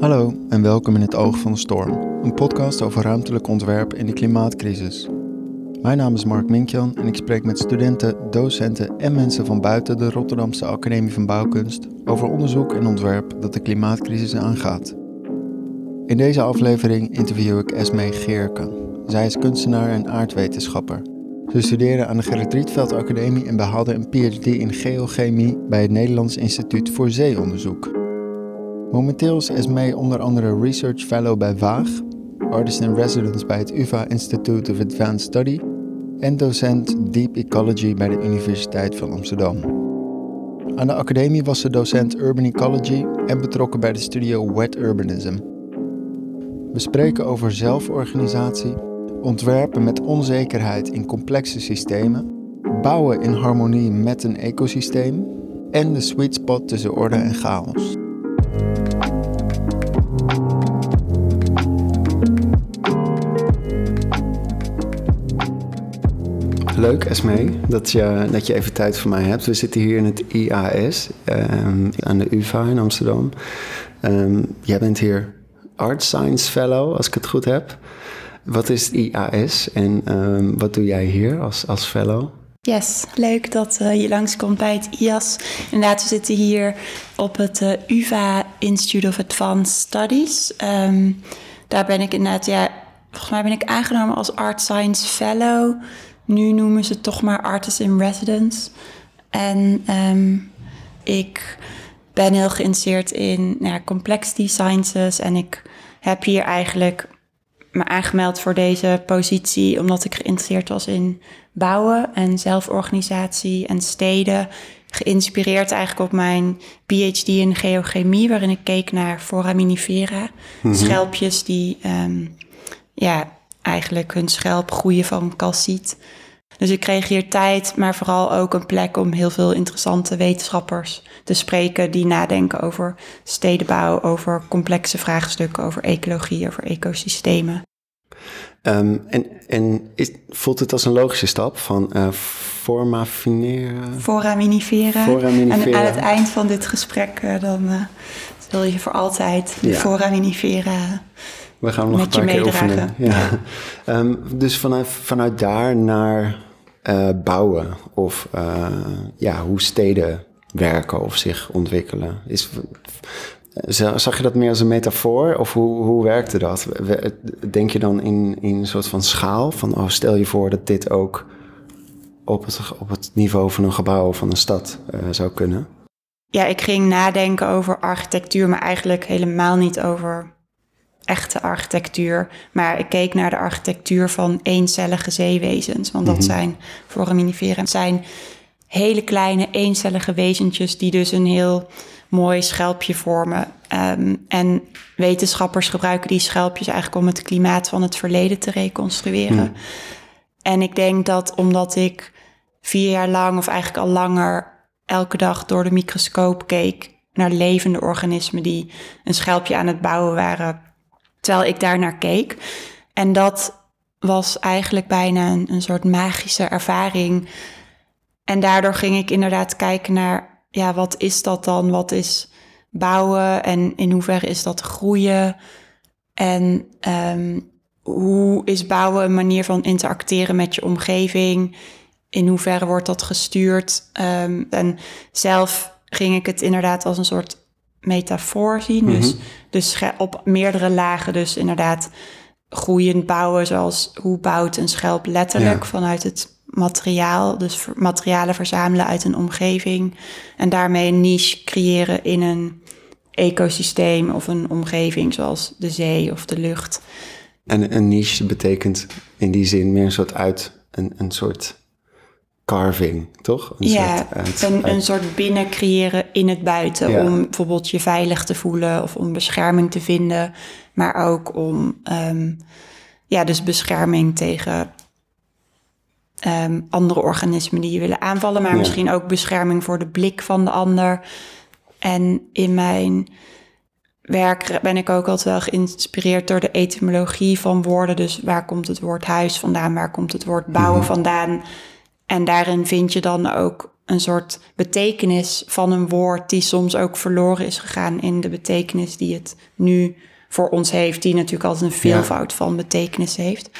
Hallo en welkom in het Oog van de Storm, een podcast over ruimtelijk ontwerp in de klimaatcrisis. Mijn naam is Mark Minkjan en ik spreek met studenten, docenten en mensen van buiten de Rotterdamse Academie van Bouwkunst over onderzoek en ontwerp dat de klimaatcrisis aangaat. In deze aflevering interview ik Esme Geerke. Zij is kunstenaar en aardwetenschapper. Ze studeerde aan de Gerrit Rietveld Academie en behaalde een PhD in geochemie bij het Nederlands Instituut voor Zeeonderzoek. Momenteel is Esme onder andere Research Fellow bij Waag, Artist in Residence bij het UvA Institute of Advanced Study en docent Deep Ecology bij de Universiteit van Amsterdam. Aan de academie was ze docent Urban Ecology en betrokken bij de studio Wet Urbanism. We spreken over zelforganisatie, ontwerpen met onzekerheid in complexe systemen, bouwen in harmonie met een ecosysteem en de sweet spot tussen orde en chaos. Leuk, Esme, dat je, dat je even tijd voor mij hebt. We zitten hier in het IAS ehm, aan de UvA in Amsterdam. Um, jij bent hier Art Science Fellow, als ik het goed heb. Wat is IAS en um, wat doe jij hier als, als fellow? Yes, leuk dat uh, je langskomt bij het IAS. Inderdaad, we zitten hier op het uh, UvA Institute of Advanced Studies. Daar ben ik inderdaad, ja, volgens mij ben ik aangenomen als Art Science Fellow. Nu noemen ze het toch maar Artist in Residence. En um, ik ben heel geïnteresseerd in nou ja, complexity sciences. En ik heb hier eigenlijk me aangemeld voor deze positie omdat ik geïnteresseerd was in bouwen en zelforganisatie en steden. Geïnspireerd eigenlijk op mijn PhD in geochemie, waarin ik keek naar foraminifera, mm -hmm. schelpjes die um, ja, eigenlijk hun schelp groeien van calciet. Dus ik kreeg hier tijd, maar vooral ook een plek om heel veel interessante wetenschappers te spreken die nadenken over stedenbouw, over complexe vraagstukken, over ecologie, over ecosystemen. Um, en en is, voelt het als een logische stap van uh, formafineren? Foraminiferen. Foraminiferen. En aan het eind van dit gesprek uh, dan uh, wil je voor altijd ja. foraminiferen. We gaan nog een paar keer oefenen. Ja. um, dus vanuit, vanuit daar naar uh, bouwen of uh, ja, hoe steden werken of zich ontwikkelen. Is, zag je dat meer als een metafoor of hoe, hoe werkte dat? Denk je dan in, in een soort van schaal van oh, stel je voor dat dit ook op het, op het niveau van een gebouw of van een stad uh, zou kunnen? Ja, ik ging nadenken over architectuur, maar eigenlijk helemaal niet over echte architectuur. Maar ik keek naar de architectuur van eencellige zeewezens. Want dat mm -hmm. zijn foraminifera zijn hele kleine eencellige wezentjes die dus een heel mooi schelpje vormen. Um, en wetenschappers gebruiken die schelpjes eigenlijk om het klimaat van het verleden te reconstrueren. Mm. En ik denk dat omdat ik vier jaar lang, of eigenlijk al langer, elke dag door de microscoop keek naar levende organismen die een schelpje aan het bouwen waren terwijl ik daar naar keek. En dat was eigenlijk bijna een, soort magische ervaring. En daardoor ging ik inderdaad kijken naar, ja, wat is dat dan? Wat is bouwen en in hoeverre is dat groeien? En um, hoe is bouwen een manier van interacteren met je omgeving? In hoeverre wordt dat gestuurd? Um, en zelf ging ik het inderdaad als een soort metafoor zien. Mm -hmm. Dus, dus op meerdere lagen, dus inderdaad groeiend bouwen, zoals hoe bouwt een schelp letterlijk ja. vanuit het materiaal. Dus materialen verzamelen uit een omgeving en daarmee een niche creëren in een ecosysteem of een omgeving zoals de zee of de lucht. En een niche betekent in die zin meer een soort uit, een, een soort carving, toch? Een ja, soort uit, een, uit... een soort binnen creëren in het buiten. Ja. Om bijvoorbeeld je veilig te voelen of om bescherming te vinden. Maar ook om, um, ja, dus bescherming tegen um, andere organismen die je willen aanvallen. Maar ja. misschien ook bescherming voor de blik van de ander. En in mijn werk ben ik ook altijd wel geïnspireerd door de etymologie van woorden. Dus waar komt het woord huis vandaan? Waar komt het woord bouwen mm -hmm. vandaan? En daarin vind je dan ook een soort betekenis van een woord die soms ook verloren is gegaan in de betekenis die het nu voor ons heeft, die natuurlijk altijd een veelvoud van betekenis heeft.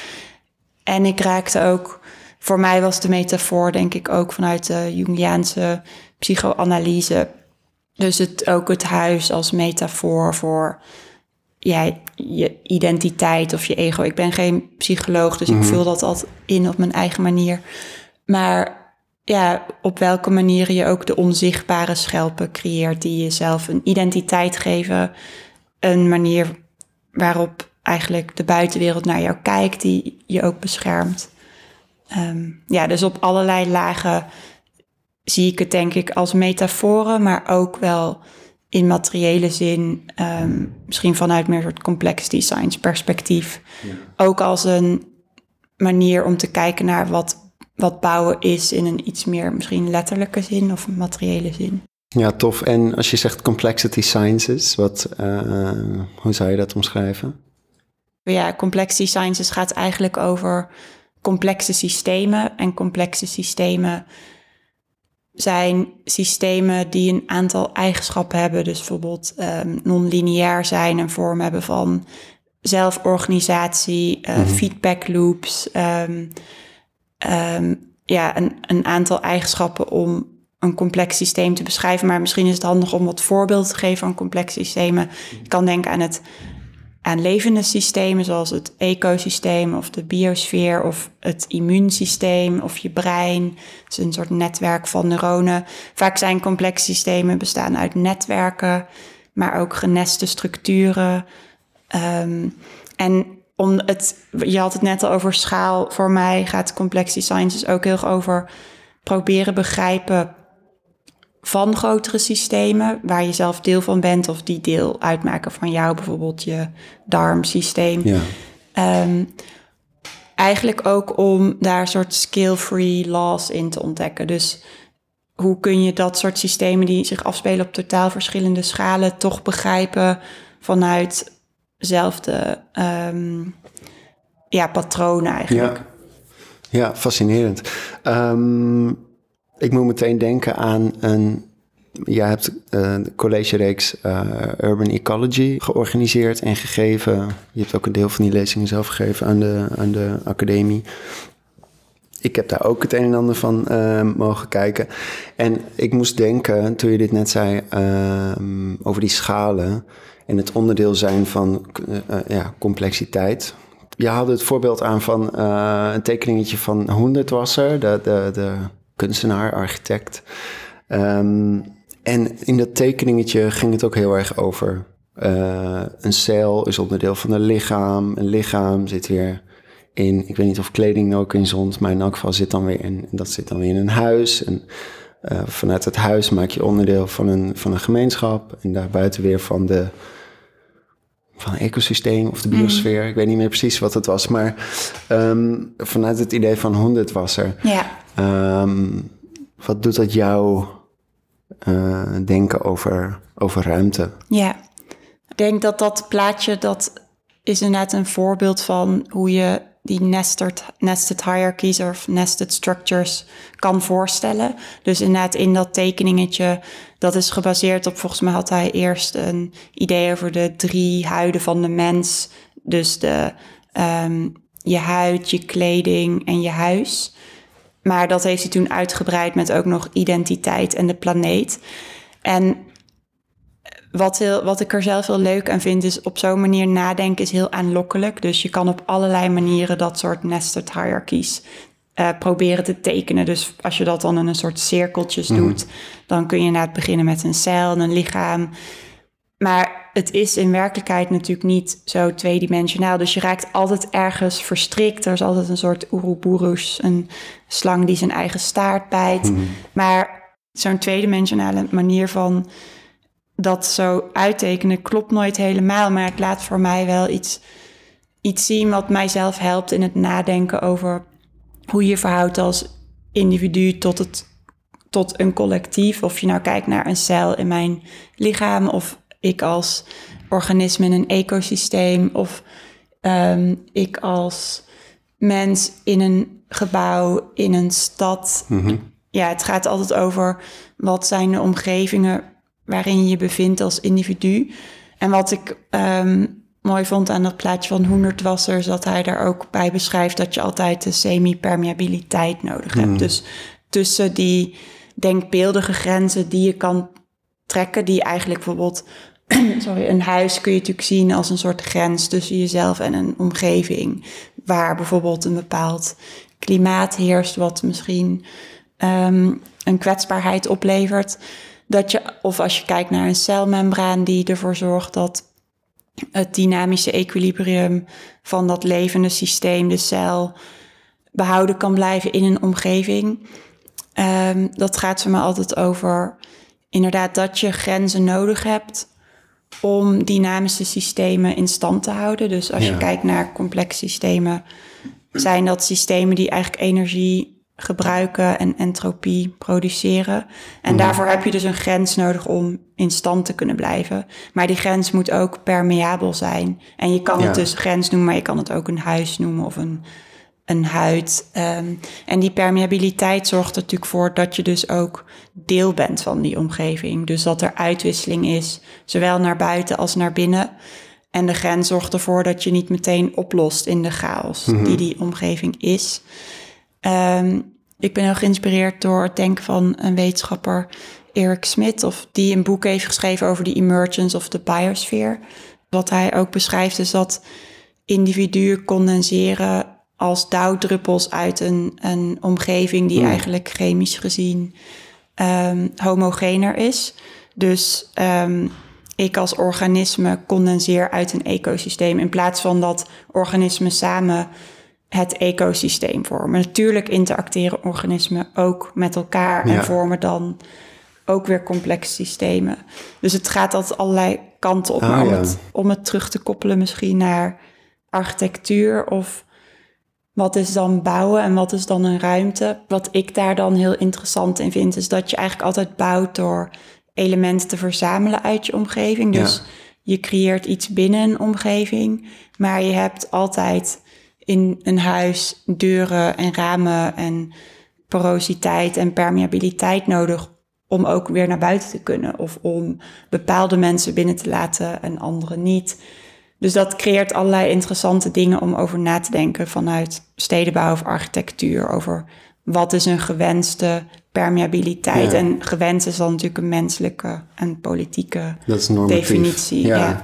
En ik raakte ook, voor mij was de metafoor denk ik ook vanuit de Jungiaanse psychoanalyse. Dus het, ook het huis als metafoor voor ja, je identiteit of je ego. Ik ben geen psycholoog, dus ik Mhm. vul dat altijd in op mijn eigen manier. Maar ja, op welke manier je ook de onzichtbare schelpen creëert die jezelf een identiteit geven. Een manier waarop eigenlijk de buitenwereld naar jou kijkt, die je ook beschermt. Ehm, ja, dus op allerlei lagen zie ik het denk ik als metaforen, maar ook wel in materiële zin, ehm, misschien vanuit meer soort complexity science perspectief. Ook als een manier om te kijken naar wat, wat bouwen is in een iets meer misschien letterlijke zin of een materiële zin. Ja, tof. En als je zegt complexity sciences, wat, eh, hoe zou je dat omschrijven? Ja, complexity sciences gaat eigenlijk over complexe systemen. En complexe systemen zijn systemen die een aantal eigenschappen hebben. Dus bijvoorbeeld um, non-lineair zijn, een vorm hebben van zelforganisatie, uh, feedback loops. Um, um, ja, een, een aantal eigenschappen om een complex systeem te beschrijven. Maar misschien is het handig om wat voorbeelden te geven van complexe systemen. Je kan denken aan het aan levende systemen zoals het ecosysteem of de biosfeer of het immuunsysteem of je brein. Het is een soort netwerk van neuronen. Vaak zijn complexe systemen bestaan uit netwerken, maar ook geneste structuren. Um, en om het, je had het net al over schaal. Voor mij gaat complexity sciences ook heel erg over proberen begrijpen van grotere systemen waar je zelf deel van bent of die deel uitmaken van jou, bijvoorbeeld je darmsysteem. Ja. Um, eigenlijk ook om daar een soort skill-free laws in te ontdekken. Dus hoe kun je dat soort systemen die zich afspelen op totaal verschillende schalen toch begrijpen vanuit zelfde um, ja, patronen eigenlijk. Ja, ja fascinerend. Um, ik moet meteen denken aan een. Jij hebt een uh, collegereeks uh, Urban Ecology georganiseerd en gegeven. Je hebt ook een deel van die lezingen zelf gegeven aan de, aan de academie. Ik heb daar ook het een en ander van uh, mogen kijken. En ik moest denken, toen je dit net zei, ehm, over die schalen en het onderdeel zijn van uh, ja, complexiteit. Je haalde het voorbeeld aan van uh, een tekeningetje van Hoendertwasser, de, de, de kunstenaar, architect. Um, en in dat tekeningetje ging het ook heel erg over een cel is onderdeel van een lichaam. Een lichaam zit weer in, ik weet niet of kleding ook in zond, maar in elk geval zit dan weer in, dat zit dan weer in een huis. En uh, vanuit het huis maak je onderdeel van een, van een gemeenschap en daarbuiten weer van de van een ecosysteem of de biosfeer. Mm. Ik weet niet meer precies wat het was, maar um, vanuit het idee van honderd was er. Ja. Um, wat doet dat jou uh, denken over, over ruimte? Ja, ik denk dat dat plaatje, dat is inderdaad een voorbeeld van hoe je die nested, nested hierarchies of nested structures kan voorstellen. Dus inderdaad in dat tekeningetje, dat is gebaseerd op, volgens mij had hij eerst een idee over de drie huiden van de mens. Dus de, um, je huid, je kleding en je huis. Maar dat heeft hij toen uitgebreid met ook nog identiteit en de planeet. En wat, heel, wat ik er zelf heel leuk aan vind, is op zo'n manier nadenken is heel aanlokkelijk. Dus je kan op allerlei manieren dat soort nested hierarchies uh, proberen te tekenen. Dus als je dat dan in een soort cirkeltjes mm. doet, dan kun je inderdaad beginnen met een cel en een lichaam. Maar het is in werkelijkheid natuurlijk niet zo tweedimensionaal. Dus je raakt altijd ergens verstrikt. Er is altijd een soort Ouroboros, een slang die zijn eigen staart bijt. Mhm. Maar zo'n tweedimensionale manier van dat zo uittekenen klopt nooit helemaal. Maar het laat voor mij wel iets, iets zien wat mijzelf helpt in het nadenken over hoe je verhoudt als individu tot, het, tot een collectief. Of je nou kijkt naar een cel in mijn lichaam of ik als organisme in een ecosysteem of um, ik als mens in een gebouw, in een stad. Mm -hmm. ja, het gaat altijd over wat zijn de omgevingen waarin je je bevindt als individu. En wat ik ehm, mooi vond aan dat plaatje van Hoendert was er, is dat hij daar ook bij beschrijft dat je altijd de semi-permeabiliteit nodig hebt. Hmm. Dus tussen die denkbeeldige grenzen die je kan trekken, die eigenlijk bijvoorbeeld, sorry, een huis kun je natuurlijk zien als een soort grens tussen jezelf en een omgeving, waar bijvoorbeeld een bepaald klimaat heerst, wat misschien ehm, een kwetsbaarheid oplevert. Dat je, of als je kijkt naar een celmembraan die ervoor zorgt dat het dynamische equilibrium van dat levende systeem, de cel, behouden kan blijven in een omgeving. Um, dat gaat voor me altijd over inderdaad dat je grenzen nodig hebt om dynamische systemen in stand te houden. Dus als Ja. je kijkt naar complexe systemen, zijn dat systemen die eigenlijk energie gebruiken en entropie produceren. En daarvoor heb je dus een grens nodig om in stand te kunnen blijven. Maar die grens moet ook permeabel zijn. En je kan Ja. het dus grens noemen, maar je kan het ook een huis noemen of een, een huid. Ehm, en die permeabiliteit zorgt er natuurlijk voor dat je dus ook deel bent van die omgeving. Dus dat er uitwisseling is, zowel naar buiten als naar binnen. En de grens zorgt ervoor dat je niet meteen oplost in de chaos die die omgeving is. Ehm, ik ben heel geïnspireerd door het denken van een wetenschapper, Eric Smith, of die een boek heeft geschreven over de emergence of the biosphere. Wat hij ook beschrijft is dat individuen condenseren als dauwdruppels uit een, een omgeving die eigenlijk chemisch gezien ehm, homogener is. Dus ehm, ik als organisme condenseer uit een ecosysteem in plaats van dat organismen samen het ecosysteem vormen. Natuurlijk interacteren organismen ook met elkaar en vormen dan ook weer complexe systemen. Dus het gaat altijd allerlei kanten op. Ah, maar om, ja. het, om het terug te koppelen misschien naar architectuur of wat is dan bouwen en wat is dan een ruimte? Wat ik daar dan heel interessant in vind, is dat je eigenlijk altijd bouwt door elementen te verzamelen uit je omgeving. Dus Ja. je creëert iets binnen een omgeving, maar je hebt altijd in een huis deuren en ramen en porositeit en permeabiliteit nodig om ook weer naar buiten te kunnen of om bepaalde mensen binnen te laten en andere niet. Dus dat creëert allerlei interessante dingen om over na te denken vanuit stedenbouw of architectuur. Over wat is een gewenste permeabiliteit. Ja. En gewenst is dan natuurlijk een menselijke en politieke Dat is normatief. definitie. Ja.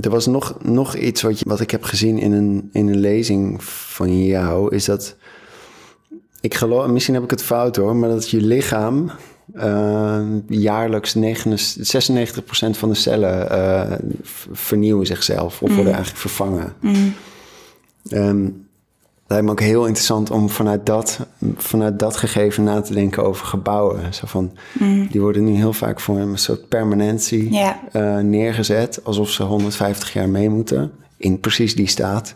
Er was nog, nog iets wat, je, wat ik heb gezien in een, in een lezing van jou, is dat ik geloof, misschien heb ik het fout hoor, maar dat je lichaam eh, jaarlijks 99, 96% van de cellen eh, vernieuwen zichzelf of worden eigenlijk vervangen. Ehm, het lijkt me ook heel interessant om vanuit dat, vanuit dat gegeven na te denken over gebouwen. Zo van, Die worden nu heel vaak voor een soort permanentie eh, neergezet, alsof ze 150 jaar mee moeten, in precies die staat.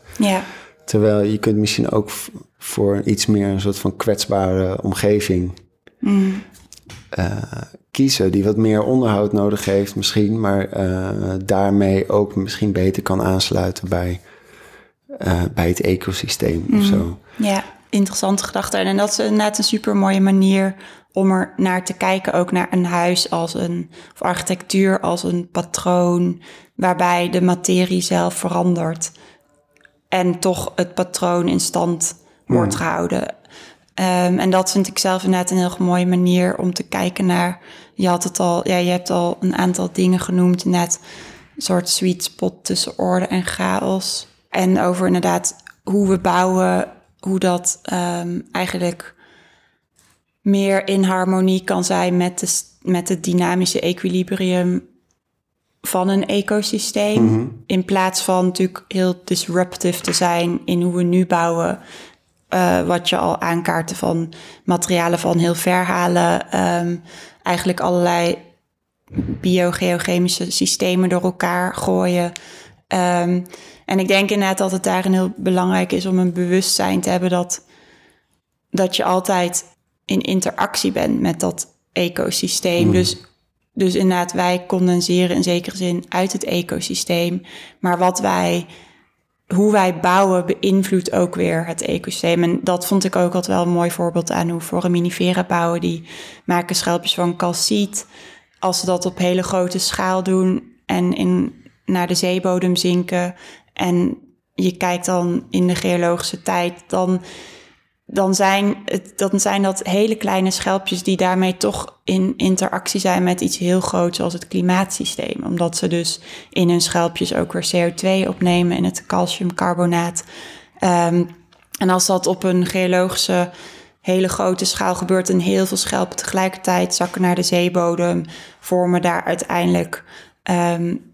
Terwijl je kunt misschien ook voor iets meer een soort van kwetsbare omgeving eh, kiezen, die wat meer onderhoud nodig heeft misschien, maar eh, daarmee ook misschien beter kan aansluiten bij, eh, bij het ecosysteem of zo. Ja, interessante gedachte. En dat is inderdaad een super mooie manier om er naar te kijken. Ook naar een huis als een, of architectuur als een patroon, waarbij de materie zelf verandert. En toch het patroon in stand wordt gehouden. Ehm, en dat vind ik zelf inderdaad een heel mooie manier om te kijken naar. Je had het al, ja, je hebt al een aantal dingen genoemd, net een soort sweet spot tussen orde en chaos. En over inderdaad hoe we bouwen, hoe dat ehm, eigenlijk meer in harmonie kan zijn met, de, met het dynamische equilibrium van een ecosysteem. In plaats van natuurlijk heel disruptive te zijn in hoe we nu bouwen. Eh, wat je al aankaarten van materialen van heel ver halen. Ehm, eigenlijk allerlei biogeochemische systemen door elkaar gooien. Ehm, en ik denk inderdaad dat het daarin heel belangrijk is om een bewustzijn te hebben dat, dat je altijd in interactie bent met dat ecosysteem. Dus, dus inderdaad, wij condenseren in zekere zin uit het ecosysteem. Maar wat wij hoe wij bouwen beïnvloedt ook weer het ecosysteem. En dat vond ik ook altijd wel een mooi voorbeeld aan hoe foraminifera bouwen. Die maken schelpjes van calciet. Als ze dat op hele grote schaal doen en in, naar de zeebodem zinken... en je kijkt dan in de geologische tijd... dan dan zijn, het, zijn dat hele kleine schelpjes die daarmee toch in interactie zijn met iets heel groots zoals het klimaatsysteem. Omdat ze dus in hun schelpjes ook weer CO2 opnemen in het calciumcarbonaat. Um, en als dat op een geologische hele grote schaal gebeurt en heel veel schelpen tegelijkertijd zakken naar de zeebodem, vormen daar uiteindelijk um,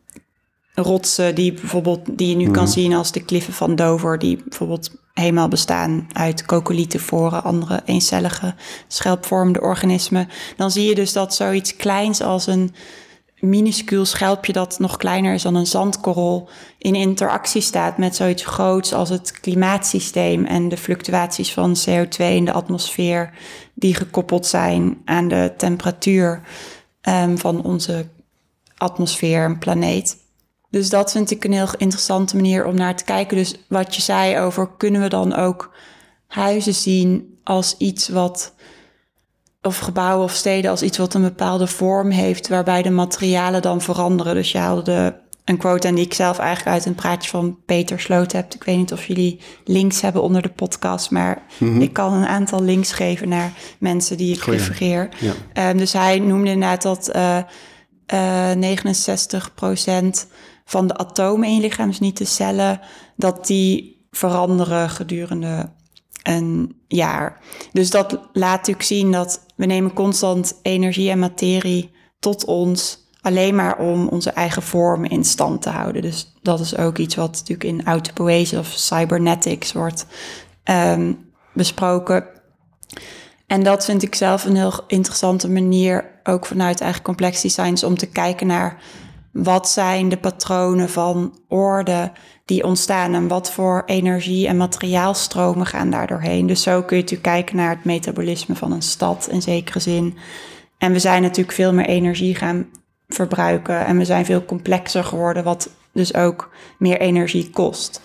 rotsen die bijvoorbeeld die je nu kan mhm. zien als de kliffen van Dover, die bijvoorbeeld helemaal bestaan uit voor andere eencellige schelpvormende organismen. Dan zie je dus dat zoiets kleins als een minuscuul schelpje dat nog kleiner is dan een zandkorrel in interactie staat met zoiets groots als het klimaatsysteem en de fluctuaties van CO2 in de atmosfeer die gekoppeld zijn aan de temperatuur um, van onze atmosfeer en planeet. Dus dat vind ik een heel interessante manier om naar te kijken. Dus wat je zei over kunnen we dan ook huizen zien als iets wat, of gebouwen of steden als iets wat een bepaalde vorm heeft, waarbij de materialen dan veranderen. Dus je haalde een quote en die ik zelf eigenlijk uit een praatje van Peter Sloot heb. Ik weet niet of jullie links hebben onder de podcast, maar mhm. ik kan een aantal links geven naar mensen die ik Goeie. refereer. Ja. Ehm, dus hij noemde inderdaad dat uh, uh, 69 procent van de atomen in je lichaam, dus niet de cellen, dat die veranderen gedurende een jaar. Dus dat laat natuurlijk zien dat we nemen constant energie en materie tot ons alleen maar om onze eigen vorm in stand te houden. Dus dat is ook iets wat natuurlijk in autopoese of cybernetics wordt um, besproken. En dat vind ik zelf een heel interessante manier, ook vanuit eigen complexity science, om te kijken naar wat zijn de patronen van orde die ontstaan en wat voor energie en materiaalstromen gaan daar doorheen. Dus zo kun je natuurlijk kijken naar het metabolisme van een stad in zekere zin. En we zijn natuurlijk veel meer energie gaan verbruiken en we zijn veel complexer geworden, wat dus ook meer energie kost.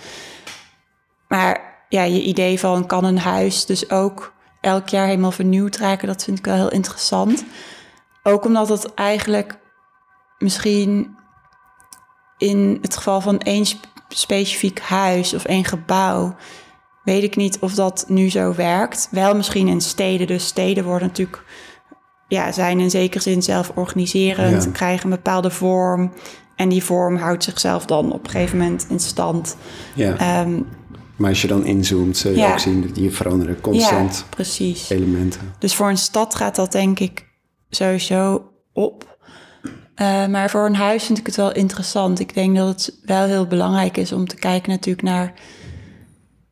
Maar ja, je idee van kan een huis dus ook elk jaar helemaal vernieuwd raken, dat vind ik wel heel interessant. Ook omdat het eigenlijk misschien in het geval van één specifiek huis of één gebouw, weet ik niet of dat nu zo werkt. Wel misschien in steden. Dus steden worden natuurlijk, ja, zijn in zekere zin zelf organiserend, krijgen een bepaalde vorm. En die vorm houdt zichzelf dan op een gegeven moment in stand. Ja. Ehm, maar als je dan inzoomt, zul je ook zien dat die veranderen constant ja, precies. elementen. Dus voor een stad gaat dat denk ik sowieso op. Uh, maar voor een huis vind ik het wel interessant. Ik denk dat het wel heel belangrijk is om te kijken natuurlijk naar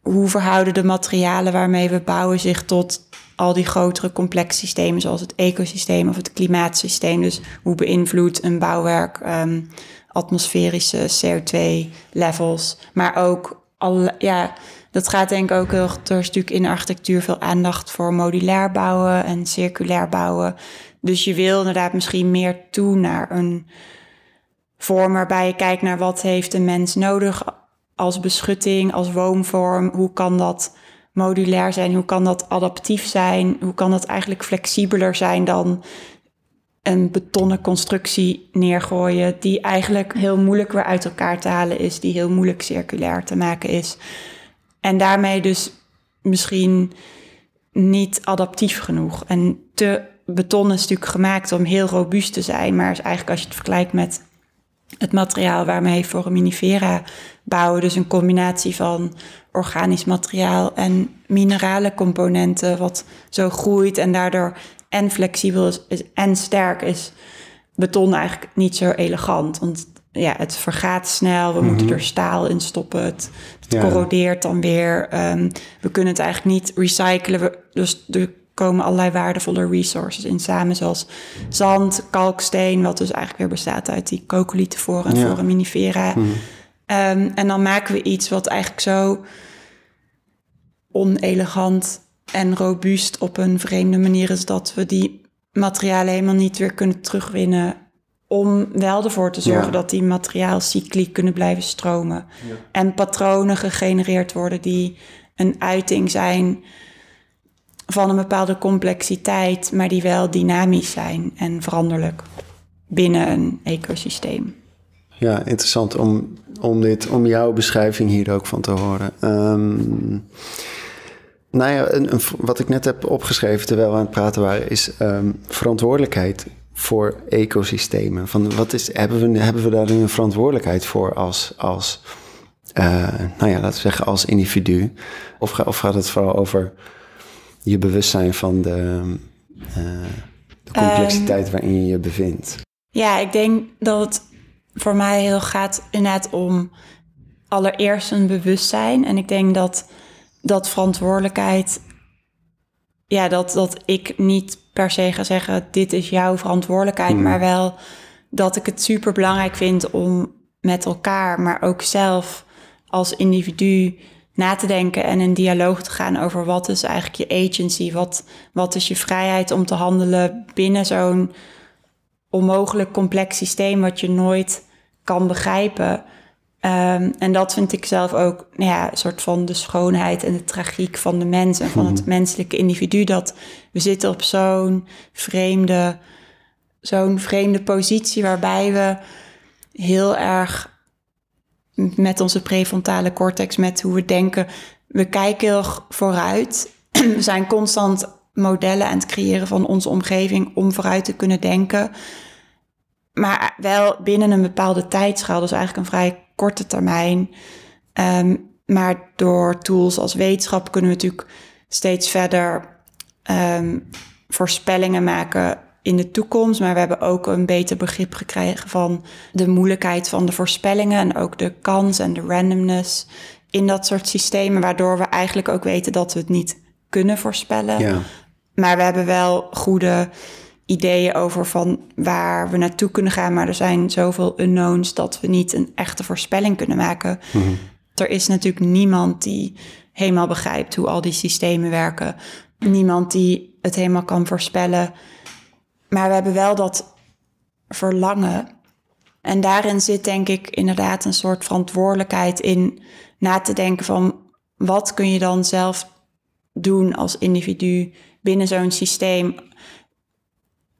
hoe verhouden de materialen waarmee we bouwen zich tot al die grotere complexe systemen zoals het ecosysteem of het klimaatsysteem. Dus hoe beïnvloedt een bouwwerk um, atmosferische CO2-levels, maar ook al, ja, dat gaat denk ik ook heel. Er is natuurlijk in architectuur veel aandacht voor modulair bouwen en circulair bouwen. Dus je wil inderdaad misschien meer toe naar een vorm waarbij je kijkt naar wat heeft een mens nodig als beschutting, als woonvorm. Hoe kan dat modulair zijn? Hoe kan dat adaptief zijn? Hoe kan dat eigenlijk flexibeler zijn dan een betonnen constructie neergooien, die eigenlijk heel moeilijk weer uit elkaar te halen is, die heel moeilijk circulair te maken is. En daarmee dus misschien niet adaptief genoeg en te beton is natuurlijk gemaakt om heel robuust te zijn, maar is eigenlijk als je het vergelijkt met het materiaal waarmee foraminifera bouwen, dus een combinatie van organisch materiaal en minerale componenten, wat zo groeit en daardoor en flexibel is, en sterk is, beton eigenlijk niet zo elegant. Want ja, het vergaat snel, we moeten mhm. er staal in stoppen, het, corrodeert dan weer. Ehm, we kunnen het eigenlijk niet recyclen, dus de komen allerlei waardevolle resources in samen, zoals zand, kalksteen, wat dus eigenlijk weer bestaat uit die coccolithoren en ja. foraminifera. Hmm. Ehm, en dan maken we iets wat eigenlijk zo onelegant en robuust op een vreemde manier is dat we die materialen helemaal niet weer kunnen terugwinnen om wel ervoor te zorgen dat die materiaalcycli kunnen blijven stromen. En patronen gegenereerd worden die een uiting zijn van een bepaalde complexiteit, maar die wel dynamisch zijn en veranderlijk binnen een ecosysteem. Ja, interessant om, om, dit, om jouw beschrijving hier ook van te horen. Um, nou ja, een, wat ik net heb opgeschreven terwijl we aan het praten waren, is um, verantwoordelijkheid voor ecosystemen. Van wat is, hebben, we, hebben we daar een verantwoordelijkheid voor als, als uh, nou ja, laten we zeggen, als individu? Of, of gaat het vooral over je bewustzijn van de, uh, de complexiteit um, waarin je je bevindt? Ja, ik denk dat het voor mij heel gaat inderdaad om allereerst een bewustzijn. En ik denk dat dat verantwoordelijkheid, ja, dat, dat ik niet per se ga zeggen: dit is jouw verantwoordelijkheid, hmm. maar wel dat ik het super belangrijk vind om met elkaar, maar ook zelf als individu na te denken en in dialoog te gaan over wat is eigenlijk je agency, wat, wat is je vrijheid om te handelen binnen zo'n onmogelijk complex systeem wat je nooit kan begrijpen. Um, en dat vind ik zelf ook nou ja, een soort van de schoonheid en de tragiek van de mens en van het mhm. menselijke individu. Dat we zitten op zo'n vreemde, zo'n vreemde positie waarbij we heel erg met onze prefrontale cortex, met hoe we denken, we kijken heel vooruit. We zijn constant modellen aan het creëren van onze omgeving om vooruit te kunnen denken. Maar wel binnen een bepaalde tijdschaal, dus eigenlijk een vrij korte termijn. Um, maar door tools als wetenschap kunnen we natuurlijk steeds verder um, voorspellingen maken in de toekomst. Maar we hebben ook een beter begrip gekregen van de moeilijkheid van de voorspellingen en ook de kans en de randomness in dat soort systemen, waardoor we eigenlijk ook weten dat we het niet kunnen voorspellen. Ja. Maar we hebben wel goede ideeën over van waar we naartoe kunnen gaan. Maar er zijn zoveel unknowns dat we niet een echte voorspelling kunnen maken. Mhm. Er is natuurlijk niemand die helemaal begrijpt hoe al die systemen werken. Niemand die het helemaal kan voorspellen. Maar we hebben wel dat verlangen. En daarin zit denk ik inderdaad een soort verantwoordelijkheid in na te denken van wat kun je dan zelf doen als individu binnen zo'n systeem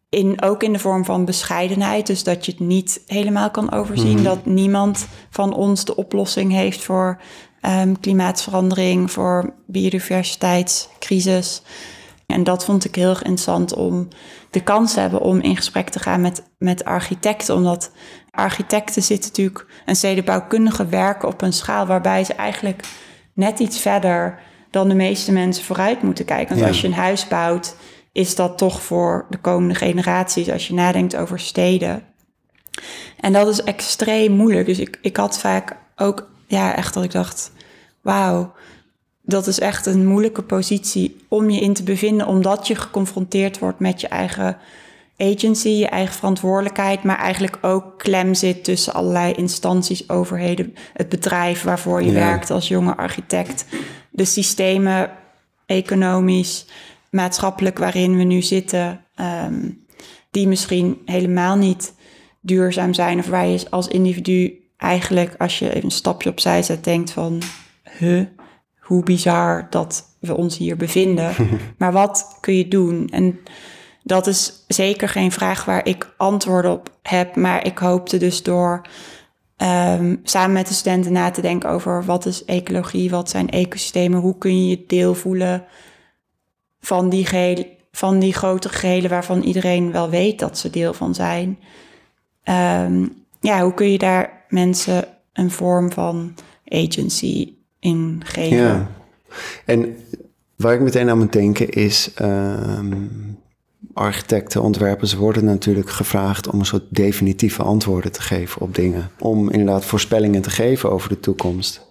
in, ook in de vorm van bescheidenheid. Dus dat je het niet helemaal kan overzien. Mhm. Dat niemand van ons de oplossing heeft voor um, klimaatverandering, voor biodiversiteitscrisis. En dat vond ik heel erg interessant om de kans te hebben om in gesprek te gaan met, met architecten. Omdat architecten zitten natuurlijk en stedenbouwkundigen werken op een schaal waarbij ze eigenlijk net iets verder dan de meeste mensen vooruit moeten kijken. Want als je een huis bouwt, is dat toch voor de komende generaties als je nadenkt over steden. En dat is extreem moeilijk. Dus ik, ik had vaak ook, ja, echt dat ik dacht, wauw, dat is echt een moeilijke positie om je in te bevinden, omdat je geconfronteerd wordt met je eigen agency, je eigen verantwoordelijkheid, maar eigenlijk ook klem zit tussen allerlei instanties, overheden, het bedrijf waarvoor je werkt als jonge architect, de systemen, economisch, maatschappelijk waarin we nu zitten, ehm, die misschien helemaal niet duurzaam zijn. Of waar je als individu eigenlijk, als je even een stapje opzij zet, denkt van, huh, hoe bizar dat we ons hier bevinden. maar wat kun je doen? En dat is zeker geen vraag waar ik antwoorden op heb. Maar ik hoopte dus door ehm, samen met de studenten na te denken over wat is ecologie, wat zijn ecosystemen, hoe kun je je deel voelen van die, geheel, van die grote gehelen waarvan iedereen wel weet dat ze deel van zijn. Um, ja, hoe kun je daar mensen een vorm van agency in geven? Ja, en waar ik meteen aan moet denken is... Um, architecten, ontwerpers worden natuurlijk gevraagd om een soort definitieve antwoorden te geven op dingen. Om inderdaad voorspellingen te geven over de toekomst.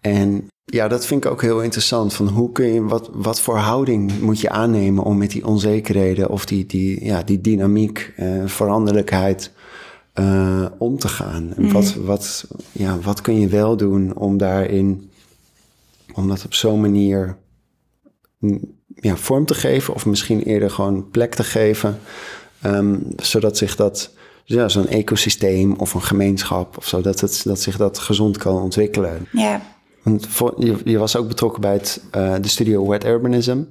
En ja, dat vind ik ook heel interessant. Van hoe kun je, wat, wat voor houding moet je aannemen om met die onzekerheden of die, die, ja, die dynamiek, uh, veranderlijkheid uh, om te gaan? En wat, mhm. wat, ja, wat kun je wel doen om daarin, om dat op zo'n manier ja, vorm te geven, of misschien eerder gewoon plek te geven, um, zodat zich dat ja, zo'n ecosysteem of een gemeenschap of zo, dat, het, dat zich dat gezond kan ontwikkelen. Ja. Want voor, je, je was ook betrokken bij het, uh, de studio Wet Urbanism.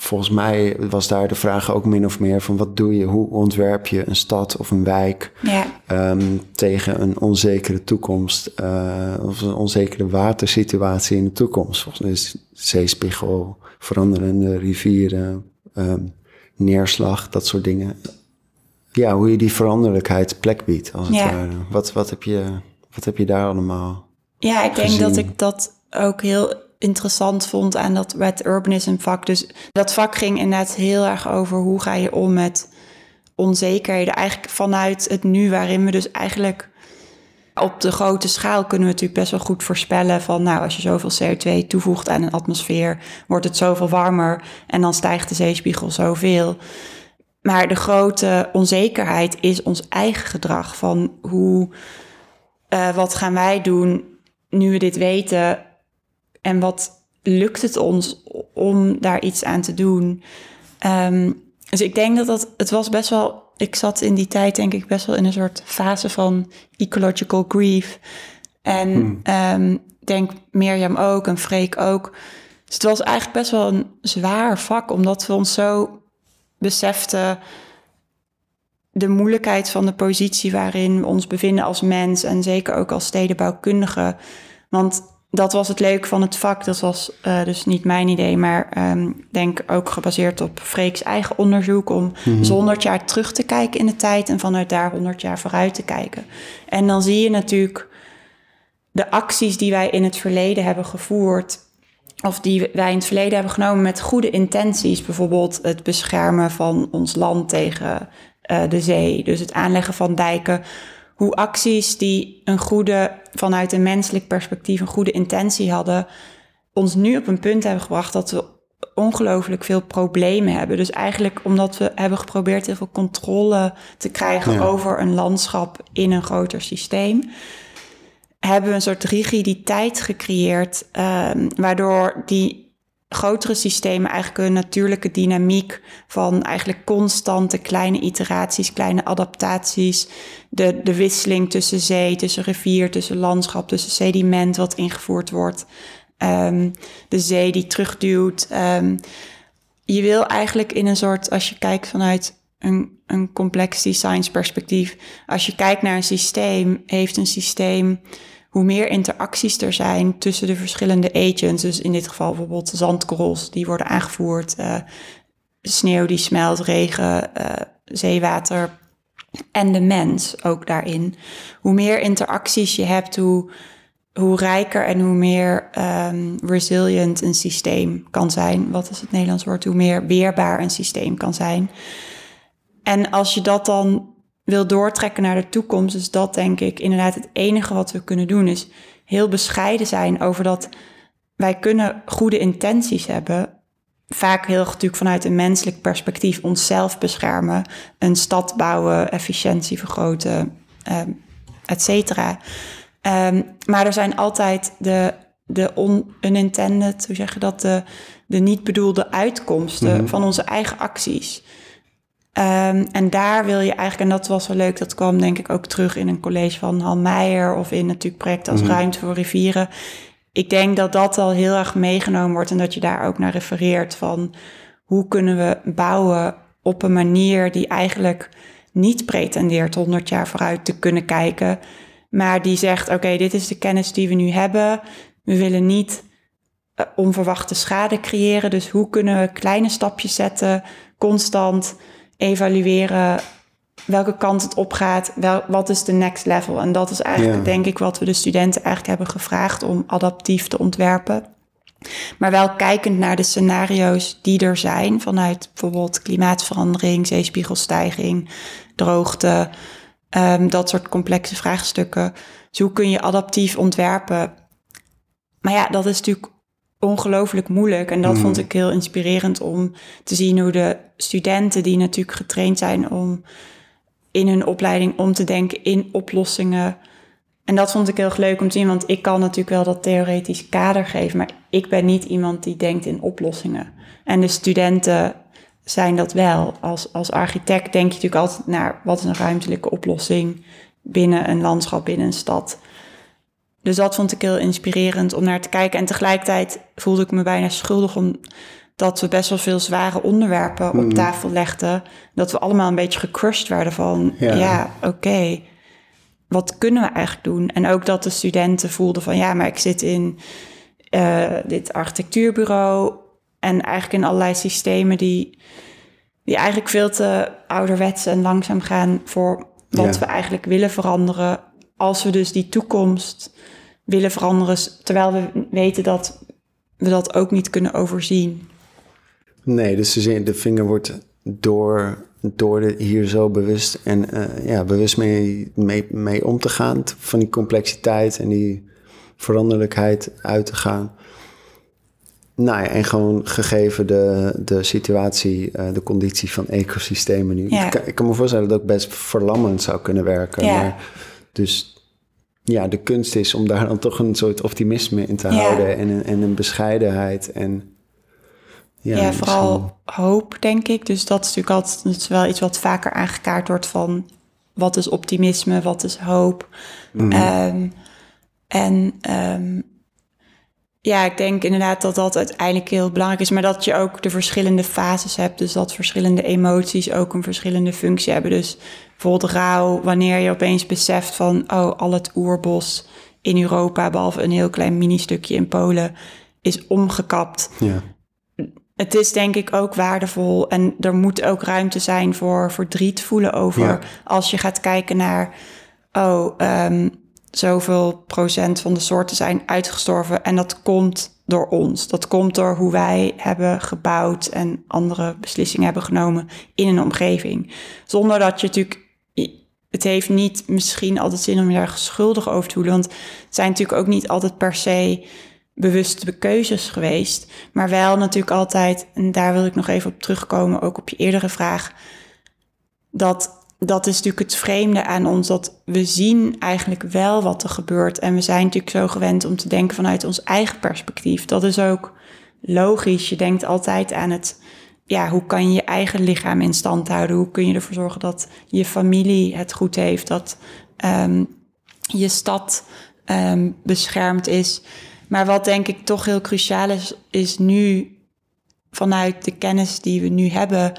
Volgens mij was daar de vraag ook min of meer van wat doe je, hoe ontwerp je een stad of een wijk ja. um, tegen een onzekere toekomst uh, of een onzekere watersituatie in de toekomst. Volgens mij is zeespiegel, veranderende rivieren, um, neerslag, dat soort dingen. Ja, hoe je die veranderlijkheid plek biedt, als het Ja. ware. Wat, wat, heb je, wat heb je daar allemaal? Ja, ik denk gezien. dat ik dat ook heel interessant vond aan dat wet urbanism vak. Dus dat vak ging inderdaad heel erg over hoe ga je om met onzekerheden. Eigenlijk vanuit het nu, waarin we dus eigenlijk op de grote schaal kunnen we natuurlijk best wel goed voorspellen van nou, als je zoveel CO2 toevoegt aan een atmosfeer, wordt het zoveel warmer en dan stijgt de zeespiegel zoveel. Maar de grote onzekerheid is ons eigen gedrag van hoe, eh, wat gaan wij doen nu we dit weten en wat lukt het ons om daar iets aan te doen. Ehm, dus ik denk dat dat, het was best wel, ik zat in die tijd denk ik best wel in een soort fase van ecological grief. En Hmm. ehm, denk Mirjam ook en Freek ook. Dus het was eigenlijk best wel een zwaar vak, omdat we ons zo beseften de moeilijkheid van de positie waarin we ons bevinden als mens en zeker ook als stedenbouwkundige. Want dat was het leuke van het vak. Dat was eh, dus niet mijn idee, maar ik denk ook gebaseerd op Freek's eigen onderzoek om dus 100 jaar terug te kijken in de tijd en vanuit daar 100 jaar vooruit te kijken. En dan zie je natuurlijk de acties die wij in het verleden hebben gevoerd, of die wij in het verleden hebben genomen met goede intenties. Bijvoorbeeld het beschermen van ons land tegen eh, de zee. Dus het aanleggen van dijken. Hoe acties die een goede, vanuit een menselijk perspectief, een goede intentie hadden, ons nu op een punt hebben gebracht dat we ongelooflijk veel problemen hebben. Dus eigenlijk omdat we hebben geprobeerd heel veel controle te krijgen Ja. over een landschap in een groter systeem hebben we een soort rigiditeit gecreëerd, ehm, waardoor die grotere systemen eigenlijk een natuurlijke dynamiek van eigenlijk constante kleine iteraties, kleine adaptaties, de, de wisseling tussen zee, tussen rivier, tussen landschap, tussen sediment wat ingevoerd wordt, ehm, de zee die terugduwt. ehm, je wil eigenlijk in een soort, als je kijkt vanuit een, een complexity science perspectief, als je kijkt naar een systeem, heeft een systeem, hoe meer interacties er zijn tussen de verschillende agents, dus in dit geval bijvoorbeeld zandkorrels die worden aangevoerd, eh, sneeuw die smelt, regen, eh, zeewater en de mens ook daarin. Hoe meer interacties je hebt, hoe, hoe rijker en hoe meer ehm, resilient een systeem kan zijn. Wat is het Nederlands woord? Hoe meer weerbaar een systeem kan zijn. En als je dat dan wil doortrekken naar de toekomst, is dat denk ik inderdaad het enige wat we kunnen doen. Is heel bescheiden zijn over dat wij kunnen goede intenties hebben. Vaak heel natuurlijk vanuit een menselijk perspectief onszelf beschermen, een stad bouwen, efficiëntie vergroten, ehm, et cetera. Ehm, maar er zijn altijd de, de on, unintended, hoe zeg je dat, de, de niet bedoelde uitkomsten van onze eigen acties. Ehm, en daar wil je eigenlijk, en dat was wel leuk, dat kwam denk ik ook terug in een college van Han Meijer of in natuurlijk projecten als Ruimte voor Rivieren. Ik denk dat dat al heel erg meegenomen wordt en dat je daar ook naar refereert van hoe kunnen we bouwen op een manier die eigenlijk niet pretendeert 100 jaar vooruit te kunnen kijken, maar die zegt: oké, dit is de kennis die we nu hebben. We willen niet eh, onverwachte schade creëren. Dus hoe kunnen we kleine stapjes zetten, constant evalueren welke kant het opgaat, wel, wat is de next level. En dat is eigenlijk, Ja. denk ik, wat we de studenten eigenlijk hebben gevraagd om adaptief te ontwerpen. Maar wel kijkend naar de scenario's die er zijn vanuit bijvoorbeeld klimaatverandering, zeespiegelstijging, droogte, ehm, dat soort complexe vraagstukken. Dus hoe kun je adaptief ontwerpen? Maar ja, dat is natuurlijk ongelooflijk moeilijk. En dat Mhm. vond ik heel inspirerend om te zien hoe de studenten, die natuurlijk getraind zijn om in hun opleiding om te denken in oplossingen. En dat vond ik heel leuk om te zien, want ik kan natuurlijk wel dat theoretisch kader geven, maar ik ben niet iemand die denkt in oplossingen. En de studenten zijn dat wel. Als, als architect denk je natuurlijk altijd naar wat is een ruimtelijke oplossing binnen een landschap, binnen een stad. Dus dat vond ik heel inspirerend om naar te kijken. En tegelijkertijd voelde ik me bijna schuldig omdat we best wel veel zware onderwerpen op Mhm. tafel legden. Dat we allemaal een beetje gecrushed werden van, Ja. ja, oké, wat kunnen we eigenlijk doen? En ook dat de studenten voelden van, ja, maar ik zit in eh, dit architectuurbureau en eigenlijk in allerlei systemen die, die eigenlijk veel te ouderwets en langzaam gaan voor wat Ja. we eigenlijk willen veranderen. Als we dus die toekomst willen veranderen, terwijl we weten dat we dat ook niet kunnen overzien. Nee, dus de, vinger wordt door, door de, hier zo bewust en eh, ja, bewust mee, mee, mee om te gaan. Van die complexiteit en die veranderlijkheid uit te gaan. Nou ja, en gewoon gegeven de, de situatie, eh, de conditie van ecosystemen nu. Ja. Ik, kan, ik kan me voorstellen dat het ook best verlammend zou kunnen werken. Ja. Maar, dus ja, de kunst is om daar dan toch een soort optimisme in te Ja. houden en, een- en een bescheidenheid. En, Ja, vooral hoop, denk ik. Dus dat is natuurlijk altijd dat is wel iets wat vaker aangekaart wordt van wat is optimisme, wat is hoop. Mhm. Ehm, en ehm, ja, ik denk inderdaad dat dat uiteindelijk heel belangrijk is, maar dat je ook de verschillende fases hebt. Dus dat verschillende emoties ook een verschillende functie hebben. Dus bijvoorbeeld rouw, wanneer je opeens beseft van, oh, al het oerbos in Europa, behalve een heel klein mini-stukje in Polen, is omgekapt Ja. het is denk ik ook waardevol en er moet ook ruimte zijn voor verdriet voelen over. Ja. Als je gaat kijken naar, oh, ehm, zoveel procent van de soorten zijn uitgestorven en dat komt door ons. Dat komt door hoe wij hebben gebouwd en andere beslissingen hebben genomen in een omgeving. Zonder dat je natuurlijk, het heeft niet misschien altijd zin om je daar schuldig over te voelen, want het zijn natuurlijk ook niet altijd per se bewuste keuzes geweest. Maar wel natuurlijk altijd, en daar wil ik nog even op terugkomen, ook op je eerdere vraag. Dat, dat is natuurlijk het vreemde aan ons, dat we zien eigenlijk wel wat er gebeurt. En we zijn natuurlijk zo gewend om te denken vanuit ons eigen perspectief. Dat is ook logisch. Je denkt altijd aan het, ja, hoe kan je je eigen lichaam in stand houden? Hoe kun je ervoor zorgen dat je familie het goed heeft? Dat ehm, je stad ehm, beschermd is. Maar wat denk ik toch heel cruciaal is, is nu vanuit de kennis die we nu hebben,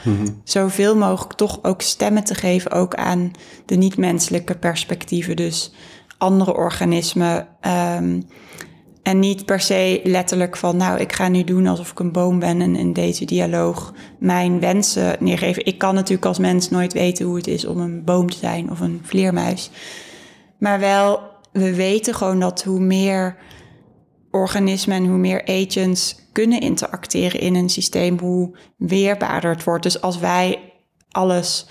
zoveel mogelijk toch ook stemmen te geven, ook aan de niet-menselijke perspectieven. Dus andere organismen. ehm, en niet per se letterlijk van, nou, ik ga nu doen alsof ik een boom ben en in deze dialoog mijn wensen neergeven. Ik kan natuurlijk als mens nooit weten hoe het is om een boom te zijn of een vleermuis. Maar wel, we weten gewoon dat hoe meer organismen en hoe meer agents kunnen interacteren in een systeem, hoe weerbaarder het wordt. Dus als wij alles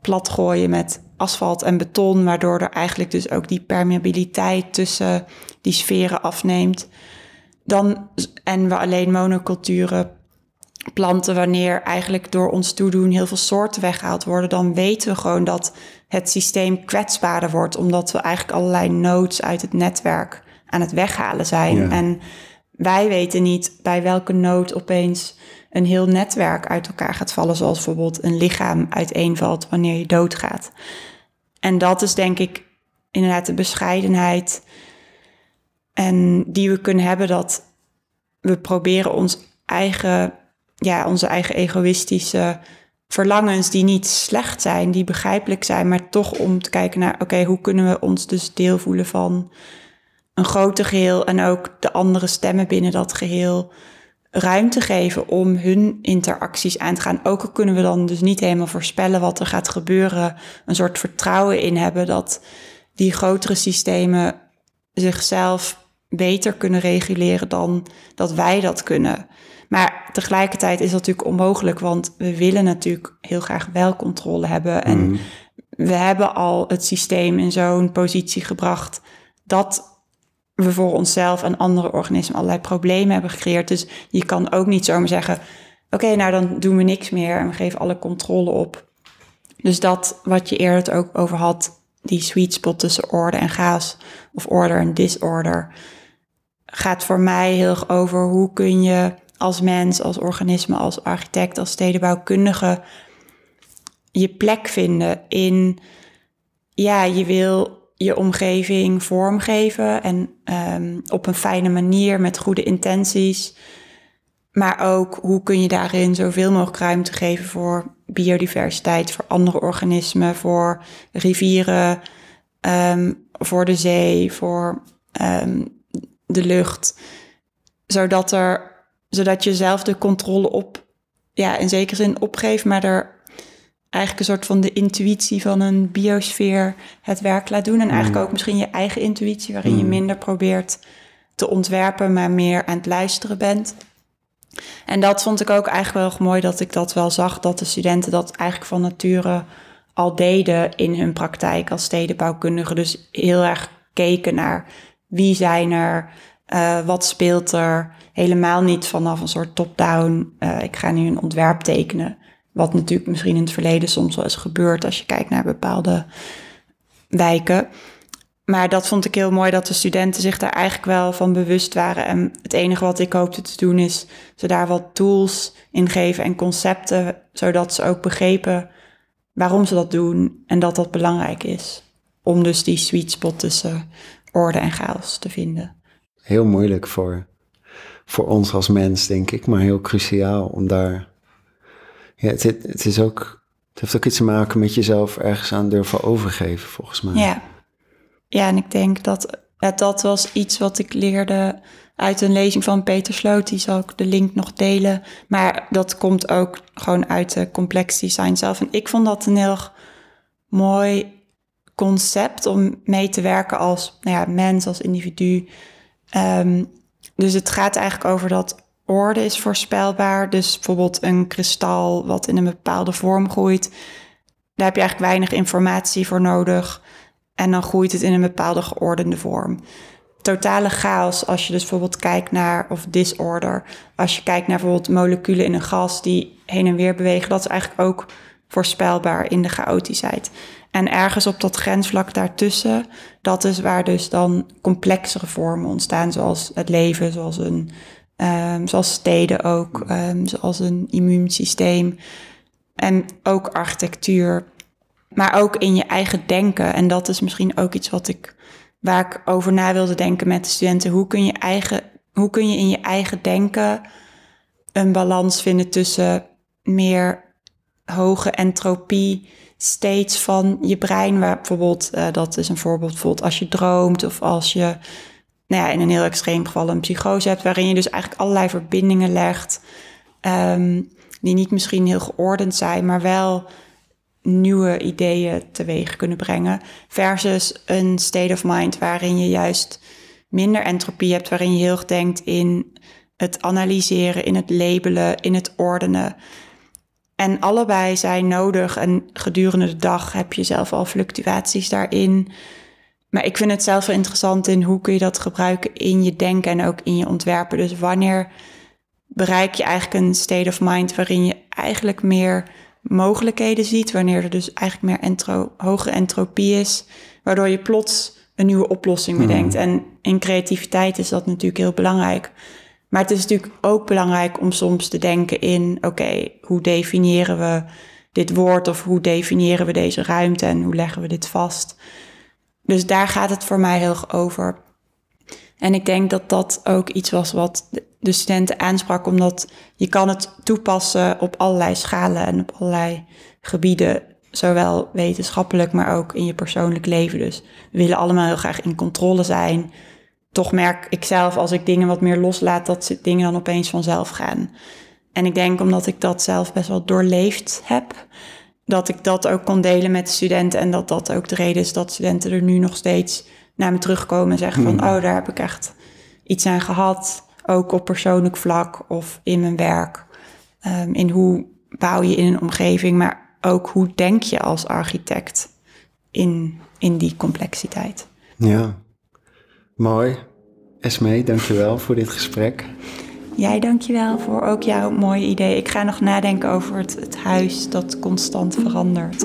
platgooien met asfalt en beton, waardoor er eigenlijk dus ook die permeabiliteit tussen die sferen afneemt, dan, en we alleen monoculturen planten wanneer eigenlijk door ons toedoen heel veel soorten weggehaald worden, dan weten we gewoon dat het systeem kwetsbaarder wordt, omdat we eigenlijk allerlei nodes uit het netwerk aan het weghalen zijn. Ja. En wij weten niet bij welke nood opeens een heel netwerk uit elkaar gaat vallen, zoals bijvoorbeeld een lichaam uiteenvalt wanneer je doodgaat. En dat is denk ik inderdaad de bescheidenheid en die we kunnen hebben dat we proberen ons eigen, ja, onze eigen egoïstische verlangens die niet slecht zijn, die begrijpelijk zijn, maar toch om te kijken naar, oké, hoe kunnen we ons dus deel voelen van een groter geheel en ook de andere stemmen binnen dat geheel ruimte geven om hun interacties aan te gaan. Ook al kunnen we dan dus niet helemaal voorspellen wat er gaat gebeuren, een soort vertrouwen in hebben dat die grotere systemen zichzelf beter kunnen reguleren dan dat wij dat kunnen. Maar tegelijkertijd is dat natuurlijk onmogelijk, want we willen natuurlijk heel graag wel controle hebben. En we hebben al het systeem in zo'n positie gebracht dat we voor onszelf en andere organismen allerlei problemen hebben gecreëerd. Dus je kan ook niet zomaar zeggen: Oké, nou dan doen we niks meer en we geven alle controle op. Dus dat wat je eerder het ook over had, die sweet spot tussen orde en chaos, of order en disorder, gaat voor mij heel erg over hoe kun je als mens, als organisme, als architect, als stedenbouwkundige je plek vinden in, ja, je wil je omgeving vormgeven en um, op een fijne manier met goede intenties. Maar ook hoe kun je daarin zoveel mogelijk ruimte geven voor biodiversiteit, voor andere organismen, voor rivieren, um, voor de zee, voor um, de lucht. Zodat, er, zodat je zelf de controle op, ja, in zekere zin opgeeft, maar er eigenlijk een soort van de intuïtie van een biosfeer het werk laat doen. En eigenlijk mm. ook misschien je eigen intuïtie, waarin je mm. minder probeert te ontwerpen, maar meer aan het luisteren bent. En dat vond ik ook eigenlijk wel mooi dat ik dat wel zag, dat de studenten dat eigenlijk van nature al deden in hun praktijk als stedenbouwkundige. Dus heel erg keken naar wie zijn er, uh, wat speelt er. Helemaal niet vanaf een soort top-down, uh, ik ga nu een ontwerp tekenen. Wat natuurlijk misschien in het verleden soms wel is gebeurd als je kijkt naar bepaalde wijken. Maar dat vond ik heel mooi dat de studenten zich daar eigenlijk wel van bewust waren. En het enige wat ik hoopte te doen is ze daar wat tools in geven en concepten, zodat ze ook begrepen waarom ze dat doen en dat dat belangrijk is. Om dus die sweet spot tussen orde en chaos te vinden. Heel moeilijk voor, voor ons als mens, denk ik, maar heel cruciaal om daar ja, het, is ook, het heeft ook iets te maken met jezelf ergens aan durven overgeven, volgens mij. Ja, ja en ik denk dat dat was iets wat ik leerde uit een lezing van Peter Sloot. Die zal ik de link nog delen. Maar dat komt ook gewoon uit de complex design zelf. En ik vond dat een heel mooi concept om mee te werken als nou ja, mens, als individu. Ehm, dus het gaat eigenlijk over dat orde is voorspelbaar. Dus bijvoorbeeld een kristal wat in een bepaalde vorm groeit. Daar heb je eigenlijk weinig informatie voor nodig. En dan groeit het in een bepaalde geordende vorm. Totale chaos als je dus bijvoorbeeld kijkt naar, of disorder, als je kijkt naar bijvoorbeeld moleculen in een gas die heen en weer bewegen, dat is eigenlijk ook voorspelbaar in de chaotischheid. En ergens op dat grensvlak daartussen, dat is waar dus dan complexere vormen ontstaan, zoals het leven, zoals een Um, zoals steden ook, um, zoals een immuunsysteem. En ook architectuur. Maar ook in je eigen denken. En dat is misschien ook iets wat ik, waar ik over na wilde denken met de studenten. Hoe kun je, eigen, hoe kun je in je eigen denken een balans vinden tussen meer hoge entropie states van je brein. Waar bijvoorbeeld, uh, dat is een voorbeeld, bijvoorbeeld als je droomt of als je nou ja, in een heel extreem geval een psychose hebt, waarin je dus eigenlijk allerlei verbindingen legt, um, die niet misschien heel geordend zijn, maar wel nieuwe ideeën teweeg kunnen brengen. Versus een state of mind waarin je juist minder entropie hebt, waarin je heel erg denkt in het analyseren, in het labelen, in het ordenen. En allebei zijn nodig en gedurende de dag heb je zelf al fluctuaties daarin. Maar ik vind het zelf wel interessant in hoe kun je dat gebruiken in je denken en ook in je ontwerpen. Dus wanneer bereik je eigenlijk een state of mind waarin je eigenlijk meer mogelijkheden ziet, wanneer er dus eigenlijk meer entro, hoge entropie is, waardoor je plots een nieuwe oplossing bedenkt. Hmm. En in creativiteit is dat natuurlijk heel belangrijk. Maar het is natuurlijk ook belangrijk om soms te denken in, oké, hoe definiëren we dit woord of hoe definiëren we deze ruimte en hoe leggen we dit vast? Dus daar gaat het voor mij heel erg over. En ik denk dat dat ook iets was wat de studenten aansprak, omdat je kan het toepassen op allerlei schalen en op allerlei gebieden, zowel wetenschappelijk, maar ook in je persoonlijk leven. Dus we willen allemaal heel graag in controle zijn. Toch merk ik zelf als ik dingen wat meer loslaat, dat dingen dan opeens vanzelf gaan. En ik denk omdat ik dat zelf best wel doorleefd heb, dat ik dat ook kon delen met de studenten. En dat dat ook de reden is dat studenten er nu nog steeds naar me terugkomen en zeggen van, hmm. oh, daar heb ik echt iets aan gehad. Ook op persoonlijk vlak of in mijn werk. Um, in hoe bouw je in een omgeving, maar ook hoe denk je als architect in, in die complexiteit. Ja, mooi. Esme, dankjewel voor dit gesprek. Jij dankjewel voor ook jouw mooie idee. Ik ga nog nadenken over het, het huis dat constant verandert.